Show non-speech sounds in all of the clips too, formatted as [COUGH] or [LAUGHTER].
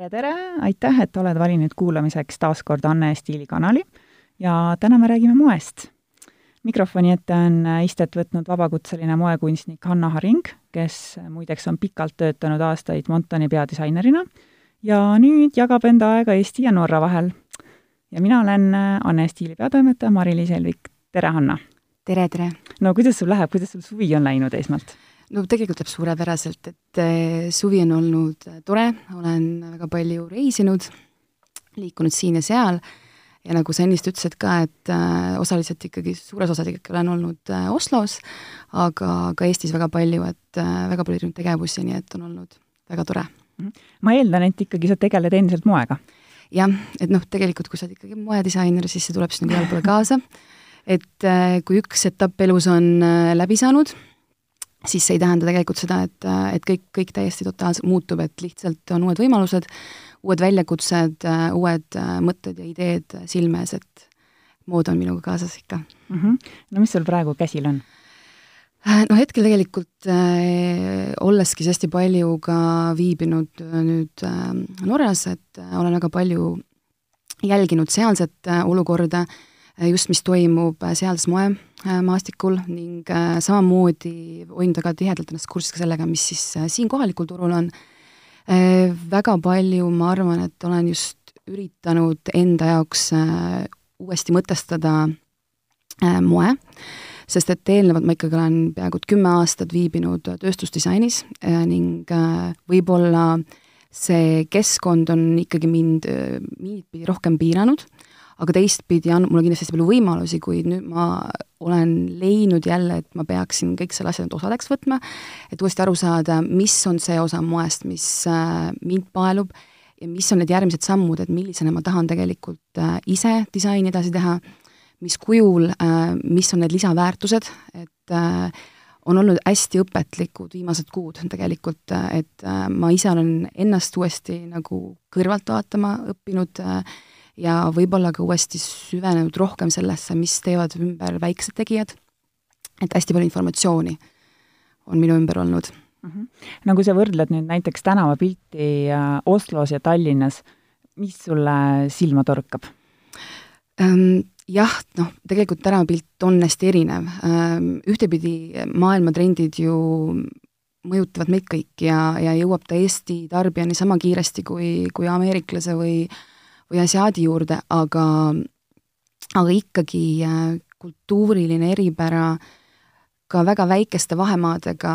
tere, tere, aitäh, et oled valinud kuulamiseks taas kord Anne Stiili kanali ja täna me räägime moest. mikrofoni ette on istet võtnud vabakutseline moekunstnik Hanna Haring, kes muideks on pikalt töötanud aastaid Montoni peadisainerina ja nüüd jagab enda aega Eesti ja Norra vahel. ja mina olen Anne Stiili peatoimetaja Mari-Liis Helvik, tere Hanna! tere, tere! no kuidas sul läheb, kuidas sul suvi on läinud esmalt? No tegelikult läheb suurepäraselt, et eh, suvi on olnud eh, tore, olen väga palju reisinud, liikunud siin ja seal ja nagu sa ennist ütlesid ka, et äh, osaliselt ikkagi, suures osas ikkagi olen olnud Oslos, aga ka Eestis väga palju, et väga palju erinevaid tegevusi, nii et on olnud väga tore. Mhm. ma eeldan, et ikkagi sa tegeled endiselt moega? jah, et noh, tegelikult kui sa oled ikkagi moedisainer, siis see tuleb sinna igale poole kaasa, et kui üks etapp elus on läbi saanud, siis see ei tähenda tegelikult seda, et, et kõik, kõik täiesti totaalselt muutub, et lihtsalt on uued võimalused, uued väljakutsed, uued mõtted ja ideed silme ees, et mood on minuga kaasas ikka mm. -hmm. no mis sul praegu käsil on? no hetkel tegelikult äh, olleski hästi palju ka viibinud nüüd äh, Norras, et olen väga palju jälginud sealset äh, olukorda äh,, just, mis toimub äh, sealses moemaastikul ning äh, samamoodi hoidnud väga tihedalt ennast kursis ka sellega, mis siis äh, siin kohalikul turul on. Väga palju, ma arvan, et olen just üritanud enda jaoks uuesti mõtestada moe, sest et eelnevalt ma ikkagi olen peaaegu kümme aastat viibinud tööstusdisainis ning võib-olla see keskkond on ikkagi mind mingit pidi rohkem piiranud aga teistpidi on mul kindlasti hästi palju võimalusi, kuid nüüd ma olen leidnud jälle, et ma peaksin kõik selle asja nüüd osadeks võtma, et uuesti aru saada, mis on see osa moest, mis äh, mind paelub ja mis on need järgmised sammud, et millisena ma tahan tegelikult äh, ise disaini edasi teha, mis kujul, äh, mis on need lisaväärtused, et on olnud hästi õpetlikud viimased kuud tegelikult, et ma ise olen ennast uuesti nagu kõrvalt vaatama õppinud äh, ja võib-olla ka uuesti süvenenud rohkem sellesse, mis teevad ümber väiksed tegijad, et hästi palju informatsiooni on minu ümber olnud mm. -hmm. no kui sa võrdled nüüd näiteks tänavapilti äh, Oslos ja Tallinnas, mis sulle silma torkab ähm,? Jah, noh, tegelikult tänavapilt on hästi erinev ähm,. Ühtepidi maailma trendid ju mõjutavad meid kõiki ja, ja jõuab ta Eesti tarbijani sama kiiresti kui, kui ameeriklase või äh, või asiaadi juurde, aga, aga ikkagi äh, kultuuriline eripära ka väga väikeste vahemaadega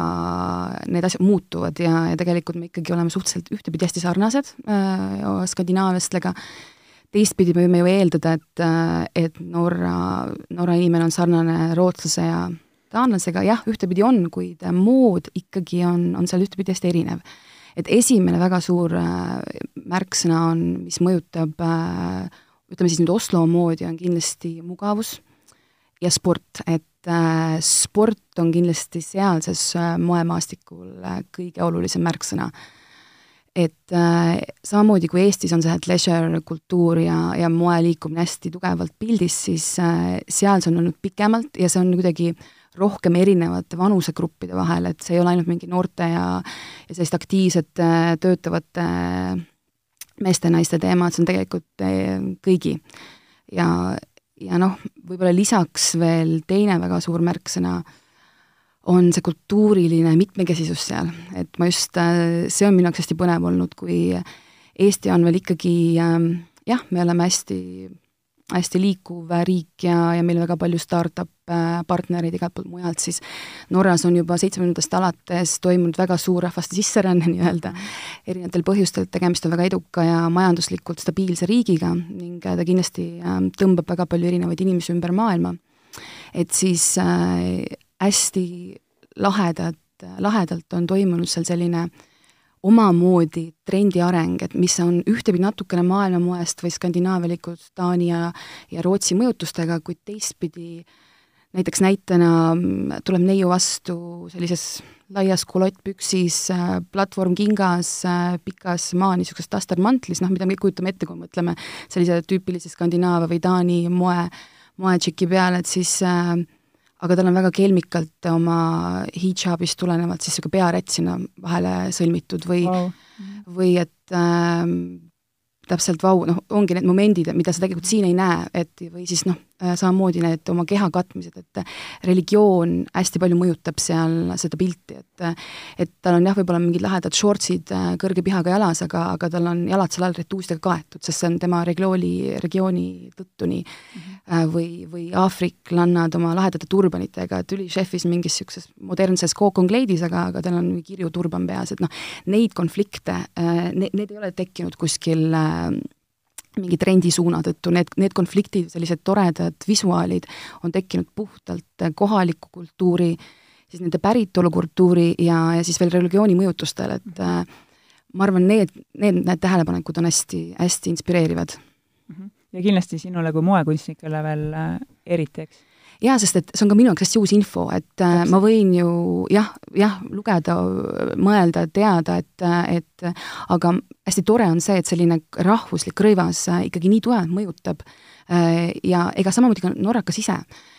need asjad muutuvad ja, ja tegelikult me ikkagi oleme suhteliselt ühtepidi hästi sarnased äh, skandinaaviastega, teistpidi me võime ju eeldada, et, äh, et Norra, Norra inimene on sarnane rootslase ja taanlasega, jah, ühtepidi on, kuid mood ikkagi on, on seal ühtepidi hästi erinev et esimene väga suur äh, märksõna on, mis mõjutab äh, ütleme siis nüüd Oslo moodi, on kindlasti mugavus ja sport, et äh, sport on kindlasti sealses moemaastikul kõige olulisem märksõna. et samamoodi kui Eestis on see leisure kultuur ja, ja moe liikumine hästi tugevalt pildis, siis seal see on olnud pikemalt ja see on kuidagi rohkem erinevate vanusegruppide vahel, et see ei ole ainult mingi noorte ja ja selliste aktiivsete töötavate meeste-naiste teema, et see on tegelikult eh, kõigi. ja, ja noh, võib-olla lisaks veel teine väga suur märksõna on see kultuuriline mitmekesisus seal, et ma just, see on minu jaoks hästi põnev olnud, kui Eesti on veel ikkagi eh, jah, me oleme hästi hästi liikuv riik ja, ja meil väga palju startup äh, partnereid igalt poolt mujalt, siis Norras on juba seitsmekümnendatest alates toimunud väga suur rahvaste sisseränne [LAUGHS] nii-öelda, erinevatel põhjustel, tegemist on väga eduka ja majanduslikult stabiilse riigiga ning ta kindlasti äh, tõmbab väga palju erinevaid inimesi ümber maailma. et siis äh, hästi lahedad, lahedalt on toimunud seal selline äh, omamoodi trendi areng, et mis on ühtepidi natukene maailmamoest või skandinaavialikult Taani ja, ja Rootsi mõjutustega, kuid teistpidi näiteks näitena mm, tuleb neiu vastu sellises laias kulottpüksis, äh, platvormkingas, äh, pikas maa niisuguses tastermantlis, noh, mida me kõik kujutame ette, kui mõtleme sellise tüüpilise Skandinaavia või Taani moe, moetšiki peale, et siis äh, aga tal on väga kelmikalt oma hidžaabist tulenevalt siis niisugune pearätt sinna vahele sõlmitud või wow. või et äh, täpselt vau, noh, ongi need momendid, mida sa tegelikult siin ei näe, et või siis noh, samamoodi need oma keha katmised, et religioon hästi palju mõjutab seal seda pilti, et et tal on jah, võib-olla mingid lahedad shortsid äh, kõrge pihaga jalas, aga, aga tal on jalad seal all retuusidega kaetud, sest see on tema regiooni, regiooni tõttu nii mm. -hmm. või, või aafriklannad oma lahedate turbanitega, et ülišefis mingis niisuguses modernses kookongleidis, aga, aga tal on kirju turban peas, et noh, neid konflikte, need, need ei ole tekkinud kuskil mingi trendisuuna tõttu, need, need konfliktid, sellised toredad visuaalid on tekkinud puhtalt kohaliku kultuuri, siis nende päritolukultuuri ja, ja siis veel religiooni mõjutustel, et äh, ma arvan, need, need, need tähelepanekud on hästi, hästi inspireerivad. Mhm. ja kindlasti sinule kui moekunstnikule veel äh, eriti, eks? Jaa, sest et see on ka minu jaoks hästi uus info, et äh, Täpselt. ma võin ju jah, jah, lugeda, mõelda, teada, et, et aga hästi tore on see, et selline rahvuslik rõivas äh, ikkagi nii tugevalt mõjutab äh, ja ega samamoodi ka norrakas ise,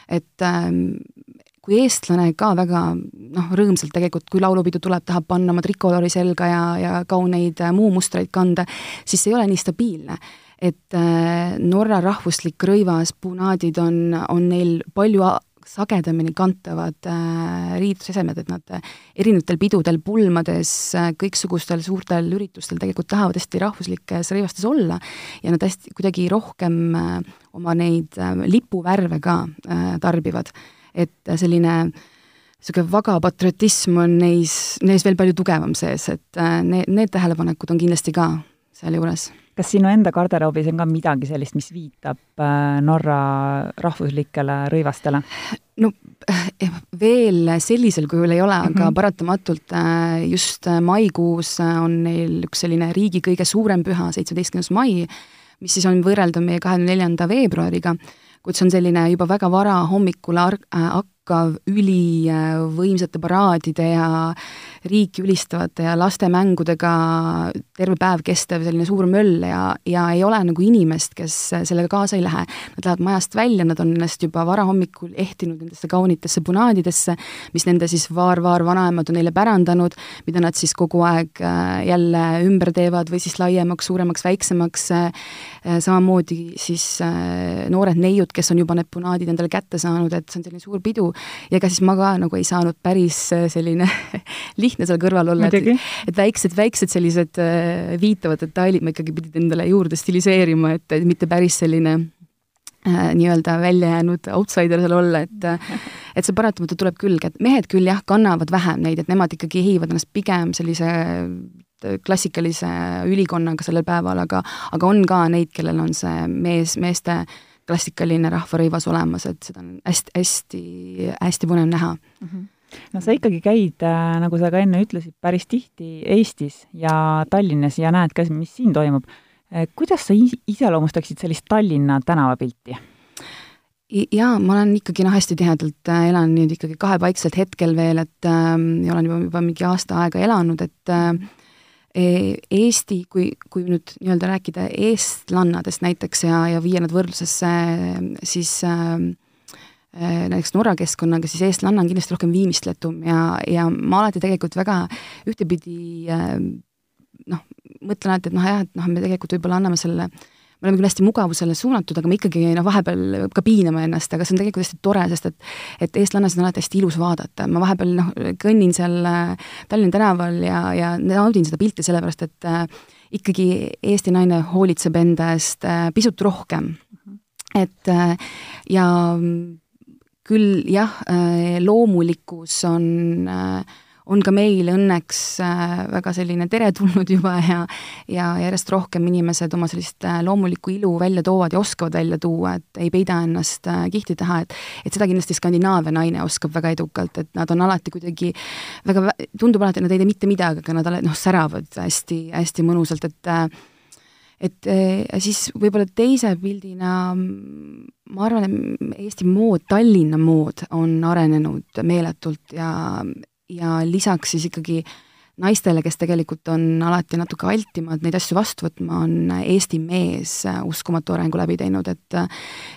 et ähm, kui eestlane ka väga noh, rõõmsalt tegelikult, kui laulupidu tuleb, tahab panna oma trikolori selga ja, ja kauneid muumustreid kanda, siis see ei ole nii stabiilne et äh, Norra rahvuslik rõivas punaadid on, on neil palju sagedamini kantavad äh, riidesesemed, et nad äh, erinevatel pidudel, pulmades kõiksugustel suurtel üritustel tegelikult tahavad hästi rahvuslikes rõivastes olla ja nad hästi kuidagi rohkem oma neid lipuvärve ka tarbivad. et selline niisugune vaga patriotism on neis, neis veel palju tugevam sees, et need, need tähelepanekud on kindlasti ka sealjuures kas sinu enda garderoobis on ka midagi sellist, mis viitab äh, Norra rahvuslikele rõivastele? no eh, veel sellisel kujul ei ole, aga mm -hmm. paratamatult äh, just äh, maikuus on neil üks selline riigi kõige suurem püha, seitsmeteistkümnes mai, mis siis on võrreldav meie kahekümne neljanda veebruariga, kuid see on selline juba väga vara hommikul hakkav ülivõimsate paraadide ja riiki ülistavate ja lastemängudega terve päev kestev selline suur möll ja, ja ei ole nagu inimest, kes sellega kaasa ei lähe. Nad lähevad majast välja, nad on ennast juba varahommikul ehtinud nendesse kaunitesse punaadidesse, mis nende siis vaar-vaar-vanaemad on neile pärandanud, mida nad siis kogu aeg äh, jälle ümber teevad või siis laiemaks, suuremaks, väiksemaks, äh, samamoodi siis äh, noored neiud, kes on juba need punaadid endale kätte saanud, et see on selline suur pidu ja ega siis ma ka nagu ei saanud päris selline [LAUGHS] lihtne lihtne seal kõrval olla, et, et väiksed, väiksed sellised äh, viitavad detailid ma ikkagi pidid endale juurde stiliseerima, et, et mitte päris selline äh, nii-öelda välja jäänud outsider seal olla, et et see paratamatult tuleb külge, et mehed küll jah, kannavad vähem neid, et nemad ikkagi ehivad ennast pigem sellise äh, klassikalise ülikonnaga sellel päeval, aga aga on ka neid, kellel on see mees, meeste klassikaline rahvarõivas olemas, et seda on hästi, hästi, hästi põnev näha mm. -hmm no sa ikkagi käid, äh, nagu sa ka enne ütlesid, päris tihti Eestis ja Tallinnas ja näed ka, mis siin toimub. Äh, kuidas sa iseloomustaksid sellist Tallinna tänavapilti? jaa, ma olen ikkagi noh, hästi tihedalt äh, elan nüüd ikkagi kahepaikselt hetkel veel, et äh, olen juba, juba mingi aasta aega elanud, et äh, Eesti, kui, kui nüüd nii-öelda rääkida eestlannadest näiteks ja, ja viia nad võrdlusesse, siis Äh, näiteks Norra keskkonnaga, siis eestlanna on kindlasti rohkem viimistletum ja, ja ma alati tegelikult väga ühtepidi äh, noh, mõtlen alati, et noh jah, et noh, me tegelikult võib-olla anname selle me oleme küll hästi mugavusele suunatud, aga me ikkagi noh, vahepeal ka piiname ennast, aga see on tegelikult hästi tore, sest et et eestlannasid on alati hästi ilus vaadata, ma vahepeal noh, kõnnin seal äh, Tallinna tänaval ja, ja naudin seda pilti sellepärast, et äh, ikkagi Eesti naine hoolitseb enda eest äh, pisut rohkem. Mhm. et äh, ja küll jah, äh, loomulikkus on, äh, on ka meil õnneks äh, väga selline teretulnud juba [LAUGHS] ja ja järjest rohkem inimesed oma sellist loomulikku ilu välja toovad ja oskavad välja tuua, et ei peida ennast kihti taha, et et seda kindlasti Skandinaavia naine oskab väga edukalt, et nad on alati kuidagi väga, tundub alati, et nad ei tee mitte midagi, aga nad alati noh, säravad hästi, hästi mõnusalt, et et eh, siis võib-olla teise pildina ma arvan, et Eesti mood, Tallinna mood on arenenud meeletult ja, ja lisaks siis ikkagi naistele, kes tegelikult on alati natuke altimad neid asju vastu võtma, on Eesti mees uskumatu arengu läbi teinud, et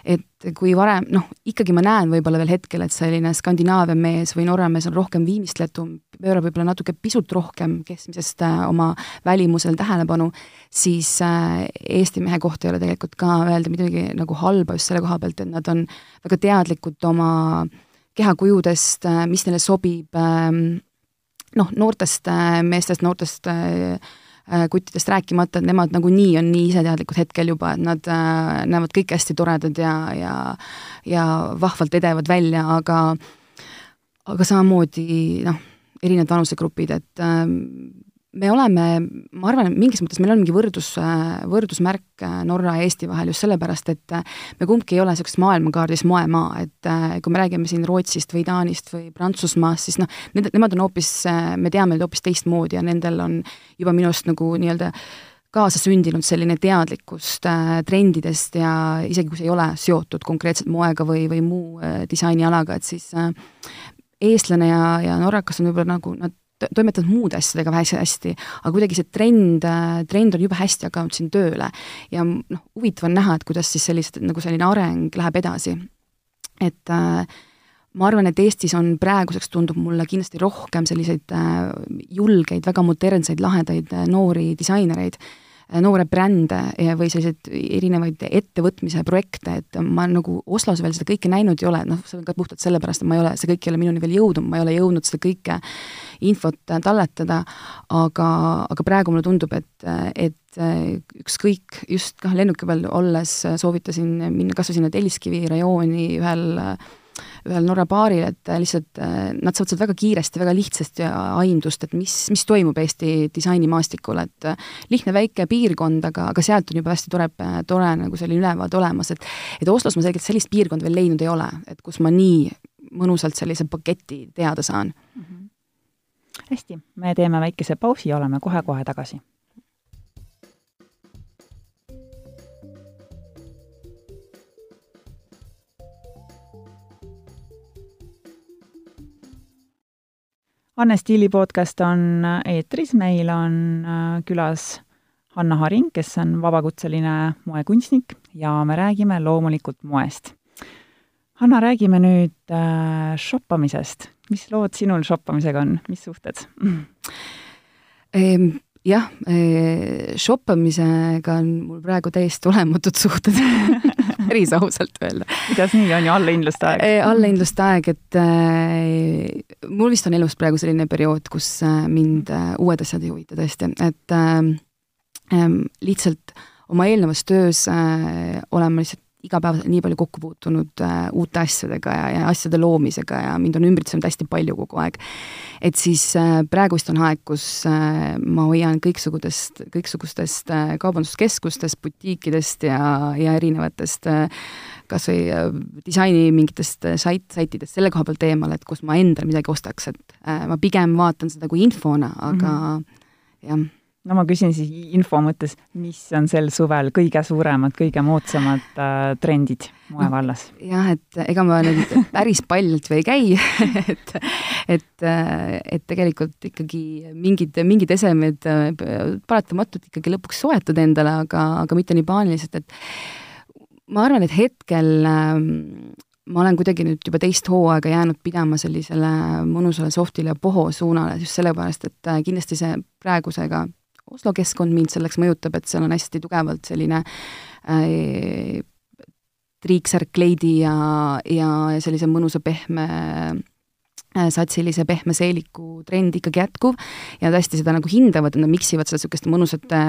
et kui varem, noh, ikkagi ma näen võib-olla veel hetkel, et selline Skandinaavia mees või Norra mees on rohkem viimistletum, pöörab võib-olla natuke pisut rohkem keskmisest äh, oma välimusel tähelepanu, siis äh, Eesti mehe kohta ei ole tegelikult ka öelda midagi nagu halba just selle koha pealt, et nad on väga teadlikud oma kehakujudest, äh, mis neile sobib, ähm, noh, noortest meestest, noortest kuttidest rääkimata, et nemad nagunii on nii iseteadlikud hetkel juba, et nad äh, näevad kõik hästi toredad ja, ja ja vahvalt edevad välja, aga aga samamoodi noh, erinevad vanusegrupid, et äh, me oleme, ma arvan, et mingis mõttes meil on mingi võrdus, võrdusmärk Norra ja Eesti vahel just sellepärast, et me kumbki ei ole niisuguses maailmakaardis moemaa, et kui me räägime siin Rootsist või Taanist või Prantsusmaast, siis noh, need, nemad on hoopis, me teame neid hoopis teistmoodi ja nendel on juba minu arust nagu nii-öelda kaasasündinud selline teadlikkust äh, trendidest ja isegi kui see ei ole seotud konkreetselt moega või, või muu äh, disainialaga, et siis äh, eestlane ja, ja norrakas on võib-olla nagu, nad toimetanud muude asjadega hästi hästi, aga kuidagi see trend, trend on jube hästi hakanud siin tööle. ja noh, huvitav on näha, et kuidas siis sellised, nagu selline areng läheb edasi. et äh, ma arvan, et Eestis on praeguseks, tundub mulle kindlasti rohkem selliseid äh, julgeid, väga modernseid, lahedaid äh, noori disainereid noore brände või selliseid erinevaid ettevõtmise projekte, et ma nagu Oslos veel seda kõike näinud ei ole, noh, see on ka puhtalt sellepärast, et ma ei ole, see kõik ei ole minuni veel jõudnud, ma ei ole jõudnud seda kõike infot talletada, aga, aga praegu mulle tundub, et, et ükskõik, just kah lennuki peal olles soovitasin minna kas või sinna Telliskivi rajooni ühel äh, ühel Norra baaril, et lihtsalt äh, nad saavad sealt väga kiiresti, väga lihtsasti aimdust, et mis, mis toimub Eesti disainimaastikul, et äh, lihtne väike piirkond, aga, aga sealt on juba hästi tore, tore nagu selline ülevaade olemas, et et Oslos ma selgelt sellist piirkonda veel leidnud ei ole, et kus ma nii mõnusalt sellise paketi teada saan mm. -hmm. hästi, me teeme väikese pausi ja oleme kohe-kohe tagasi Anne Stiili podcast on eetris, meil on äh, külas Hanna Haring, kes on vabakutseline moekunstnik ja me räägime loomulikult moest. Hanna, räägime nüüd äh, shoppamisest. mis lood sinul shoppamisega on, mis suhted ehm,? Jah, eh, shoppamisega on mul praegu täiesti olematud suhted [LAUGHS] päris ausalt öelda. kuidas nii, on ju allahindluste aeg? allahindluste aeg, et äh, mul vist on elus praegu selline periood, kus äh, mind äh, uued asjad ei huvita tõesti, et äh, äh, lihtsalt oma eelnevas töös äh, olen ma lihtsalt igapäevaselt nii palju kokku puutunud äh, uute asjadega ja, ja asjade loomisega ja mind on ümbritsenud hästi palju kogu aeg. et siis äh, praegu vist on aeg, kus äh, ma hoian kõiksugustest, kõiksugustest äh, kaubanduskeskustest, butiikidest ja, ja erinevatest äh, kas või äh, disaini mingitest äh, sait, saitidest selle koha pealt eemal, et kus ma endale midagi ostaks, et äh, ma pigem vaatan seda kui infona, aga mm -hmm. jah no ma küsin siis info mõttes, mis on sel suvel kõige suuremad, kõige moodsamad äh, trendid moevallas? jah, et ega ma nüüd päris paljalt või ei käi [LAUGHS] et, et, äh, et tegelikult ikkagi mingid, mingid esemed äh, paratamatult ikkagi lõpuks soetad endale, aga, aga mitte nii paaniliselt, et ma arvan, et hetkel äh, ma olen kuidagi nüüd juba teist hooaega jäänud pidama sellisele mõnusale softile poho suunale just sellepärast, et äh, kindlasti see praegusega Oslo keskkond mind selleks mõjutab, et seal on hästi tugevalt selline äh, triiksärk kleidi ja, ja sellise mõnusa pehme äh, satsilise pehme seeliku trend ikkagi jätkuv. Ja tõesti seda nagu hindavad, et nad miksivad seda niisuguste mõnusate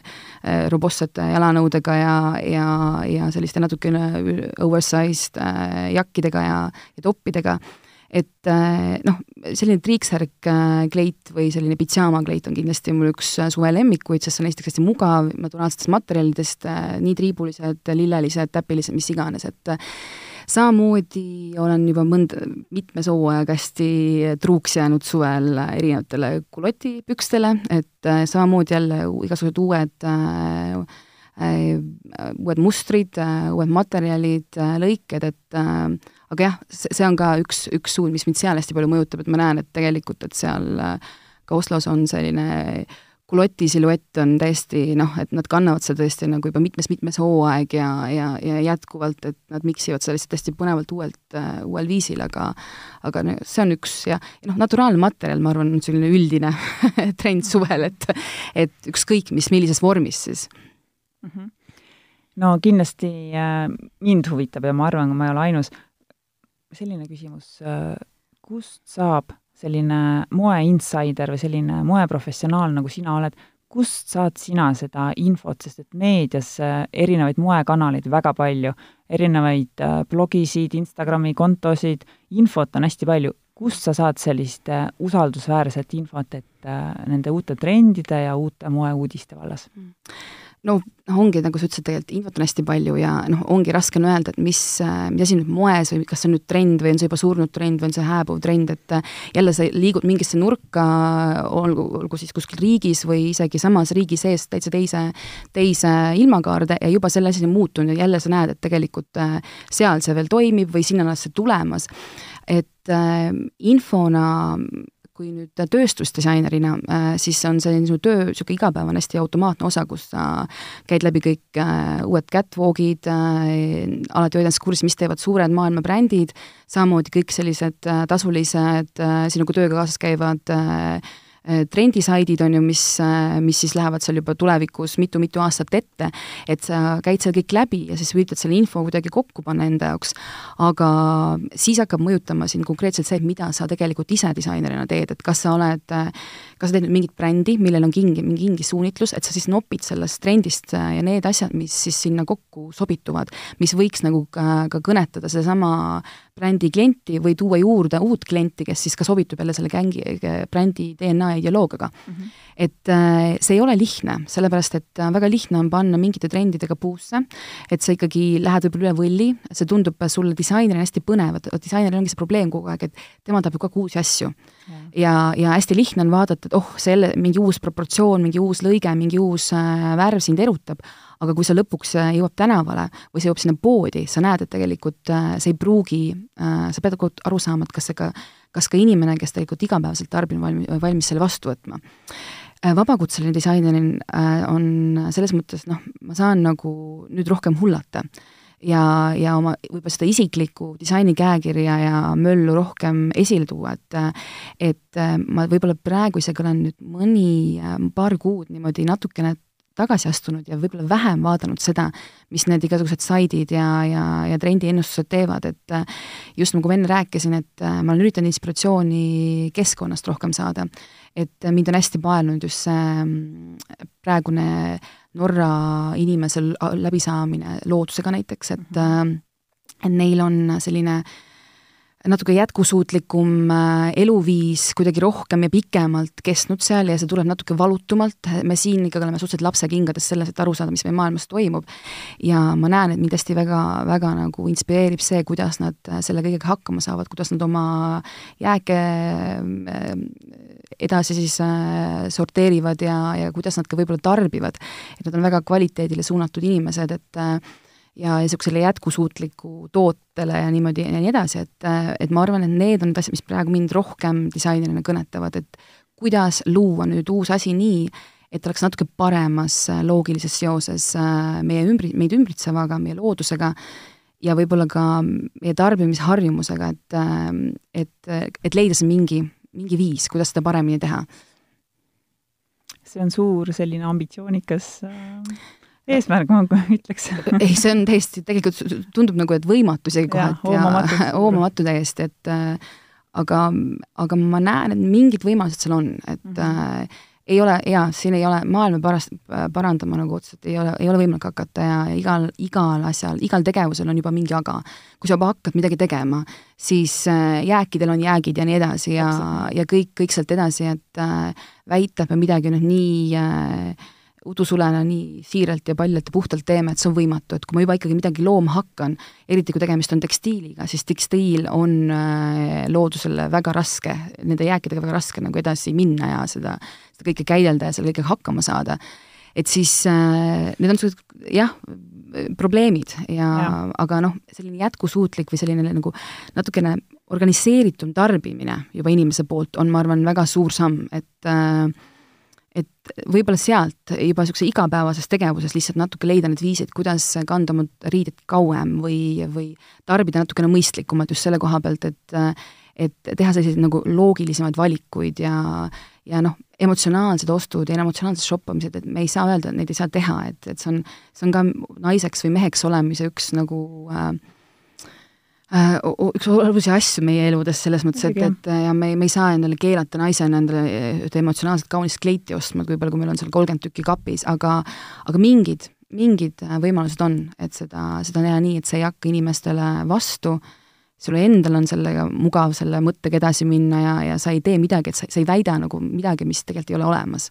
äh, robustsete jalanõudega ja, ja, ja selliste natukene oversized äh, jakkidega ja, ja toppidega et äh, noh, selline triiksärk äh, kleit või selline pidžaama kleit on kindlasti mul üks äh, suve lemmikuid, sest see on esiteks hästi mugav, naturaalsetest materjalidest, nii triibulised, lillelised, täpilised, mis iganes, et samamoodi olen juba mõnda, mitmes hooaeg hästi truuks jäänud suvel erinevatele kulotipükstele, et samamoodi jälle igasugused uued äh, uued mustrid, uued materjalid, lõiked, et aga jah, see on ka üks, üks suund, mis mind seal hästi palju mõjutab, et ma näen, et tegelikult, et seal ka Oslos on selline kuloti siluett on täiesti noh, et nad kannavad seda tõesti nagu juba mitmes-mitmes hooaeg ja, ja, ja jätkuvalt, et nad miksivad seda lihtsalt hästi põnevalt uuelt uh,, uuel viisil, aga aga no see on üks ja, ja noh, naturaalne materjal, ma arvan, on selline üldine [LAUGHS] trend suvel, et et ükskõik mis, millises vormis siis mm. -hmm. no kindlasti äh, mind huvitab ja ma arvan, ma ei ole ainus, selline küsimus äh,, kust saab selline moe insider või selline moeprofessionaal, nagu sina oled, kust saad sina seda infot, sest et meedias erinevaid moekanaleid väga palju, erinevaid äh, blogisid, Instagrami kontosid, infot on hästi palju. kust sa saad sellist äh, usaldusväärset infot, et äh, nende uute trendide ja uute moeuudiste vallas mm.? No noh, ongi nagu sa ütlesid, tegelikult infot on hästi palju ja noh, ongi raske on öelda, et mis, mis asi nüüd moes või kas see on nüüd trend või on see juba surnud trend või on see hääbuv trend, et jälle sa liigud mingisse nurka, olgu, olgu siis kuskil riigis või isegi samas riigi sees täitsa teise, teise ilmakaarde ja juba selle asi on muutunud ja jälle sa näed, et tegelikult äh, seal see veel toimib või sinna on see tulemas. et äh, infona kui nüüd tööstusdisainerina, äh, siis on see sinu töö niisugune igapäevane hästi automaatne osa, kus sa käid läbi kõik äh, uued catwalk'id, äh, alati hoid ennast kursis, mis teevad suured maailma brändid, samamoodi kõik sellised tasulised sinuga tööga kaasas käivad Äh, trendisaidid on ju, mis, äh, mis siis lähevad seal juba tulevikus mitu-mitu aastat ette, et sa käid seal kõik läbi ja siis üritad selle info kuidagi kokku panna enda jaoks, aga siis hakkab mõjutama sind konkreetselt see, mida sa tegelikult ise disainerina teed, et kas sa oled, kas sa teed mingit brändi, millel on kingi, mingi kingi suunitlus, et sa siis nopid sellest trendist äh, ja need asjad, mis siis sinna kokku sobituvad, mis võiks nagu ka, ka kõnetada sedasama brändi klienti või tuua juurde uut klienti, kes siis ka sobitub jälle selle gängi, brändi DNA ideoloogiaga mm. -hmm. et äh, see ei ole lihtne, sellepärast et äh, väga lihtne on panna mingite trendidega puusse, et sa ikkagi lähed võib-olla üle võlli, see tundub sulle disainerina hästi põnev, et disaineril ongi see probleem kogu aeg, et tema tahab ju kogu aeg uusi asju. ja, ja hästi lihtne on vaadata, et oh, selle, mingi uus proportsioon, mingi uus lõige, mingi uus äh, värv sind erutab, aga kui see lõpuks äh, jõuab tänavale või see jõuab sinna poodi, sa näed, et tegelikult äh, see ei pruugi, äh, sa pead aru saama, et kas see ka, kas ka inimene, kes tegelikult igapäevaselt tarbib, valmis, valmis selle vastu võtma. Vabakutseline disainerina on selles mõttes noh, ma saan nagu nüüd rohkem hullata ja, ja oma võib-olla seda isiklikku disaini käekirja ja möllu rohkem esile tuua, et et ma võib-olla praegu isegi olen nüüd mõni, paar kuud niimoodi natukene tagasi astunud ja võib-olla vähem vaadanud seda, mis need igasugused saidid ja, ja, ja trendiennustused teevad, et äh, just nagu ma enne rääkisin, et äh, ma olen üritanud inspiratsiooni keskkonnast rohkem saada. et mind on hästi paelunud just see mm, praegune Norra inimesel läbisaamine loodusega näiteks, et mhm. äh, et neil on selline äh, natuke jätkusuutlikum äh, eluviis kuidagi rohkem ja pikemalt kestnud seal ja see tuleb natuke valutumalt, me siin ikkagi oleme suhteliselt lapsekingades selles, et aru saada, mis meie maailmas toimub. ja ma näen, et mind hästi väga, väga nagu inspireerib see, kuidas nad äh, selle kõigega hakkama saavad, kuidas nad oma jääke äh, edasi siis sorteerivad ja, ja kuidas nad ka võib-olla tarbivad. et nad on väga kvaliteedile suunatud inimesed, et ja niisugusele jätkusuutliku tootele ja niimoodi ja nii edasi, et, et ma arvan, et need on need asjad, mis praegu mind rohkem disainerina kõnetavad, et kuidas luua nüüd uus asi nii, et oleks natuke paremas loogilises seoses äh, meie ümbri-, meid ümbritsevaga, meie loodusega ja võib-olla ka meie tarbimisharjumusega, et, äh, et, et leida see mingi, mingi viis, kuidas seda paremini teha. see on suur selline ambitsioonikas äh eesmärk, ma ütleks ei, see on täiesti, tegelikult tundub nagu, et võimatu isegi kohati ja, ja hoomamatu [LAUGHS] täiesti, et äh, aga, aga ma näen, et mingid võimalused seal on, et mm -hmm. äh, ei ole, jaa, siin ei ole, maailma parast-, parandama nagu otseselt ei ole, ei ole võimalik hakata ja igal, igal asjal, igal tegevusel on juba mingi aga. kui sa juba hakkad midagi tegema, siis äh, jääkidel on jäägid ja nii edasi ja, ja kõik, kõik sealt edasi, et äh, väita, et me midagi nüüd nii äh, udusulena nii siiralt ja paljalt ja puhtalt teeme, et see on võimatu, et kui ma juba ikkagi midagi looma hakkan, eriti kui tegemist on tekstiiliga, siis tekstiil on äh, loodusele väga raske, nende jääkidega väga raske nagu edasi minna ja seda, seda kõike käidelda ja selle kõigega hakkama saada. et siis äh, need on niisugused jah, probleemid ja, ja. aga noh, selline jätkusuutlik või selline nagu natukene organiseeritum tarbimine juba inimese poolt on, ma arvan, väga suur samm, et äh, et võib-olla sealt juba niisuguse igapäevases tegevuses lihtsalt natuke leida need viisid, kuidas kanda oma riideid kauem või, või tarbida natukene mõistlikumalt just selle koha pealt, et et teha selliseid nagu loogilisemaid valikuid ja ja noh, emotsionaalsed ostud ja emotsionaalsed shoppamised, et me ei saa öelda, et neid ei saa teha, et, et see on, see on ka naiseks või meheks olemise üks nagu äh, üks olulisi asju meie eludes, selles mõttes, et, et ja me, me ei saa endale keelata naisena endale ühte emotsionaalselt kaunist kleiti ostma, et võib-olla kui meil on seal kolmkümmend tükki kapis, aga aga mingid, mingid võimalused on, et seda, seda teha nii, et see ei hakka inimestele vastu, sul endal on sellega mugav selle mõttega edasi minna ja, ja sa ei tee midagi, et sa, sa ei väida nagu midagi, mis tegelikult ei ole olemas.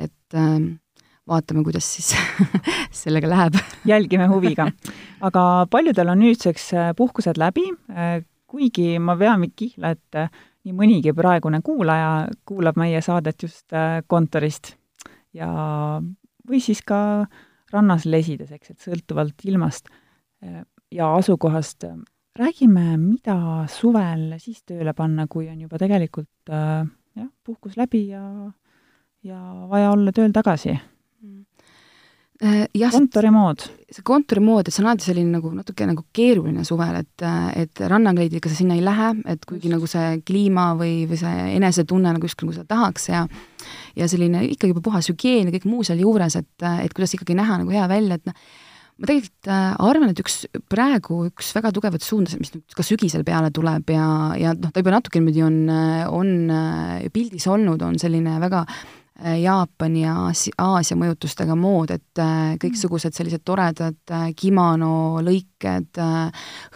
et äh, vaatame, kuidas siis [LAUGHS] sellega läheb. jälgime huviga. aga paljudel on nüüdseks äh, puhkused läbi, äh, kuigi ma vean kihla, et äh, nii mõnigi praegune kuulaja kuulab meie saadet just kontorist ja või siis ka rannas lesides, eks, et sõltuvalt ilmast ja asukohast. räägime, mida suvel siis tööle panna, kui on juba tegelikult jah, puhkus läbi ja, ja vaja olla tööl tagasi jah, kontorimood. see kontorimood, et see on alati selline nagu natuke nagu keeruline suvel, et, et rannakleididega sa sinna ei lähe, et kuigi nagu see kliima või, või see enesetunne nagu justkui nagu seda tahaks ja ja selline ikkagi juba puhas hügieen ja kõik muu sealjuures, et, et kuidas ikkagi näha nagu hea välja, et noh, ma tegelikult äh, arvan, et üks praegu üks väga tugevat suunda, mis nüüd ka sügisel peale tuleb ja, ja noh, ta juba natuke niimoodi on, on äh, pildis olnud, on selline väga Äh, Jaapani ja Aasia mõjutustega mood, et äh, kõiksugused sellised toredad äh, kimono lõiked,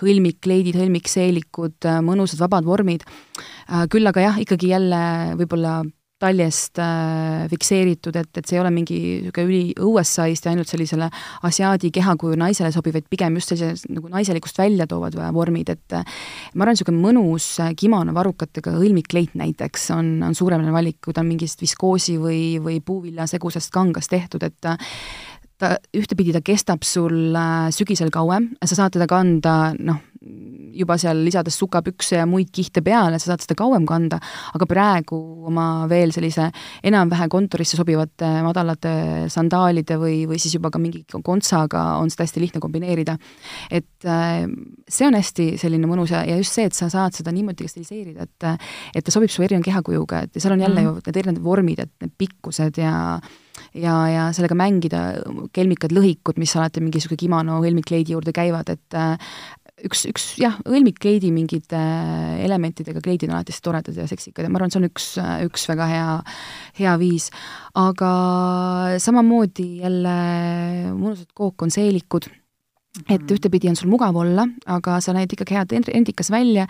hõlmikkleidid, hõlmikseelikud, mõnusad vabad vormid, küll aga jah, ikkagi jälle võib-olla taljest äh, fikseeritud, et, et see ei ole mingi niisugune üli õuessaist ja ainult sellisele asiaadi kehakuju naisele sobiv, vaid pigem just sellise nagu naiselikust välja toovad vormid, et äh, ma arvan, niisugune mõnus äh, kimono varrukatega hõlmikleit näiteks on, on suurepärane valik, kui ta on mingist viskoosi või, või puuviljasegusest kangast tehtud, et äh, ta ühtepidi ta kestab sul äh, sügisel kauem, sa saad teda kanda noh, juba seal lisades sukapükse ja muid kihte peale, sa saad seda kauem kanda, aga praegu oma veel sellise enam-vähe kontorisse sobivate madalate sandaalide või, või siis juba ka mingi kontsaga on seda hästi lihtne kombineerida. et äh, see on hästi selline mõnus ja, ja just see, et sa saad seda niimoodi stiliseerida, et et ta sobib su erineva kehakujuga, et ja seal on jälle mm -hmm. ju need erinevad vormid, et need pikkused ja ja, ja sellega mängida, kelmikad lõhikud, mis alati mingisuguse kimono hõlmikkleidi juurde käivad, et üks, üks jah, hõlmikkleidi mingite äh, elementidega kleidid on alati toredad ja seksikad ja ma arvan, see on üks, üks väga hea, hea viis. aga samamoodi jälle mõnusad kookkonseelikud, et mhm. ühtepidi on sul mugav olla, aga sa näed ikkagi head endikas välja,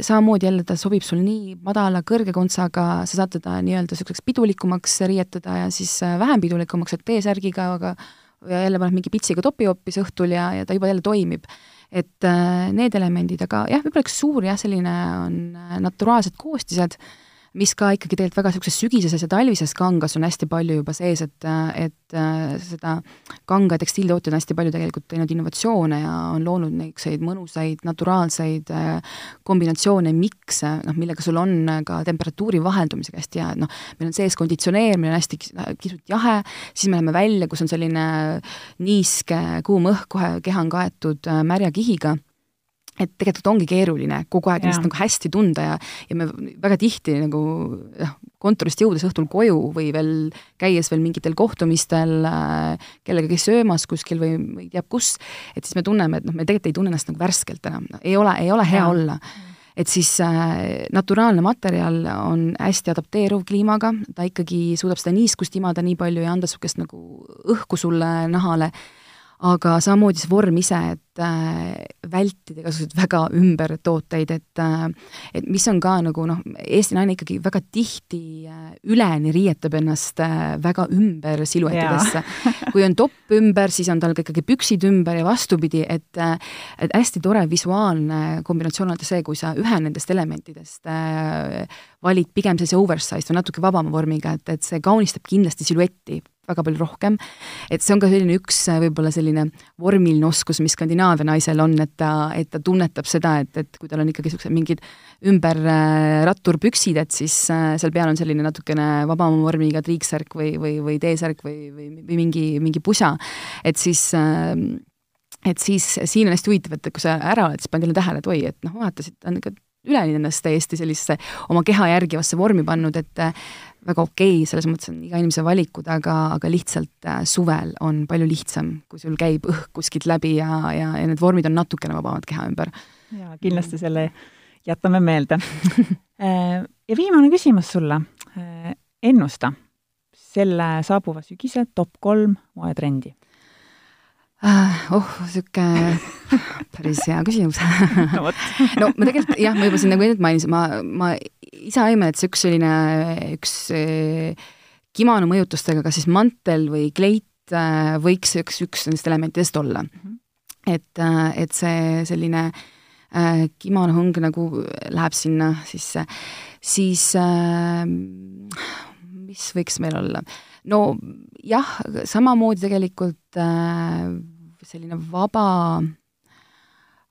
samamoodi jälle ta sobib sul nii madala, kõrge kontsaga, sa saad teda nii-öelda niisuguseks pidulikumaks riietada ja siis äh, vähem pidulikumaks, et T-särgiga, aga ja jälle paned mingi pitsiga topi hoopis õhtul ja, ja ta juba jälle toimib. Et äh, need elemendid, aga jah, võib-olla üks suur jah, selline on äh, naturaalsed koostised, mis ka ikkagi tegelikult väga niisuguses sügiseses ja talvises kangas on hästi palju juba sees, et, et äh, seda kanga tekstiiltootjad on hästi palju tegelikult teinud innovatsioone ja on loonud niisuguseid mõnusaid naturaalseid äh, kombinatsioone, mikse, noh, millega sul on ka temperatuuri vaheldumisega hästi hea, et noh, meil on sees konditsioneer, meil on hästi kisut jahe, siis me läheme välja, kus on selline niiske kuum õhk, kohe keha on kaetud äh, märja kihiga et tegelikult ongi keeruline kogu aeg ennast nagu hästi tunda ja, ja me väga tihti nagu noh, kontorist jõudes õhtul koju või veel käies veel mingitel kohtumistel äh, kellegagi söömas kuskil või, või teab kus, et siis me tunneme, et noh, me tegelikult ei tunne ennast nagu värskelt enam, ei ole, ei ole hea ja. olla. Et siis äh, naturaalne materjal on hästi adapteeruv kliimaga, ta ikkagi suudab seda niiskust imada nii palju ja anda niisugust nagu õhku sulle nahale aga samamoodi see vorm ise, et äh, vältida igasuguseid väga ümbertooteid, et äh, et mis on ka nagu noh, Eesti naine ikkagi väga tihti äh, üleni riietab ennast väga ümber siluetidesse. kui on topp ümber, siis on tal ka ikkagi püksid ümber ja vastupidi, et et hästi tore visuaalne kombinatsioon on see, kui sa ühe nendest elementidest valid pigem sellise oversized või natuke vabama vormiga, et, et see kaunistab kindlasti siluetti väga palju rohkem. et see on ka selline üks võib-olla selline vormiline oskus, mis Skandinaavia naisel on, et ta, et ta tunnetab seda, et, et kui tal on ikkagi niisugused mingid ümber äh, et siis äh, seal peal on selline natukene vabama vormiga triiksärk või, või, või T-särk või, või, või mingi, mingi pusa, et siis äh, et siis siin on hästi huvitav, et kui sa ära oled, siis paned jälle tähele, et oi, et noh, vaatasid, ta on ikka üleni ennast täiesti sellisesse oma keha järgivasse vormi pannud, et väga okei okay,, selles mõttes on iga inimese valikud, aga, aga lihtsalt äh, suvel on palju lihtsam, kui sul käib õhk kuskilt läbi ja, ja, ja need vormid on natukene vabamad keha ümber. jaa, kindlasti selle jätame meelde [LAUGHS] äh, ja viimane küsimus sulle. Äh, ennusta selle saabuva sügise top kolm moetrendi oh, niisugune päris hea küsimus [LAUGHS] no, ma tegelikult jah, ma juba siin nagu enne mainisin, ma, ma ise aiman, et see üks selline, üks eh, kimono mõjutustega, kas siis mantel või kleit eh, võiks üks, üks nendest elementidest olla. -hmm. et, eh, et see selline äh, kimono hõng nagu läheb sinna sisse, siis äh, mis võiks meil olla? no jah, samamoodi tegelikult äh, selline vaba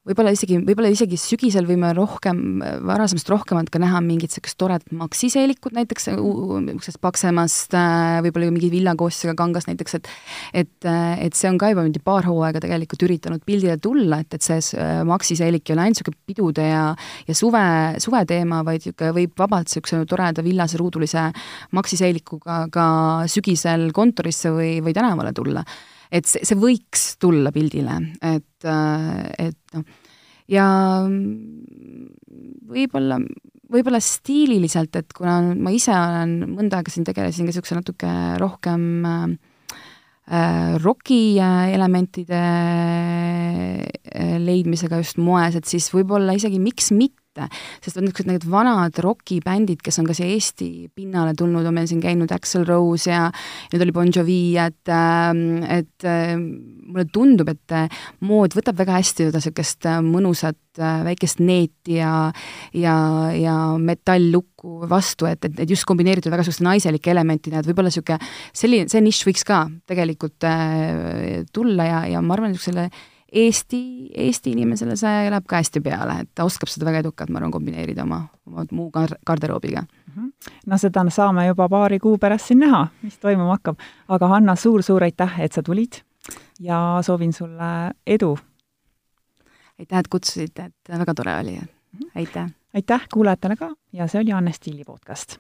võib-olla isegi, võib-olla isegi sügisel võime rohkem, varasemast rohkemalt ka näha mingit niisugust toredat maksiseelikut näiteks, niisugusest paksemast, äh, võib-olla mingi villakoostisega kangast näiteks, et et, äh, et see on ka juba mingi paar hooaega tegelikult üritanud pildile tulla, et, et see maksiseelik ei ole ainult niisugune pidude ja ja suve, suveteema, vaid niisugune võib vabalt niisuguse toreda villase ruudulise maksiseelikuga ka sügisel kontorisse või, või tänavale tulla et see, see võiks tulla pildile, et, et noh, ja võib-olla, võib-olla stiililiselt, et kuna ma ise olen mõnda aega siin tegelesin ka niisuguse natuke rohkem äh, roki elementide äh, leidmisega just moes, et siis võib-olla isegi miks mitte mitte, sest on niisugused need vanad rokibändid, kes on ka siia Eesti pinnale tulnud, on meil siin käinud Axl Rose ja nüüd oli Bon Jovi, et, ähm, et äh, mulle tundub, et äh, mood võtab väga hästi seda niisugust äh, mõnusat väikest neeti ja ja, ja metalllukku vastu, et, et, et just kombineeritud väga niisuguste naiselike elementidega, et võib-olla niisugune selline, see nišš võiks ka tegelikult äh, tulla ja, ja ma arvan, selle Eesti, Eesti inimesele see läheb ka hästi peale, et ta oskab seda väga edukalt, ma arvan, kombineerida oma, oma muu gar-, garderoobiga. -hmm. no seda saame juba paari kuu pärast siin näha, mis toimuma hakkab. aga Hanna suur,, suur-suur aitäh, et sa tulid ja soovin sulle edu! aitäh, et kutsusite, et väga tore oli, mhm. aitäh! aitäh kuulajatele ka ja see oli Anne Stiili podcast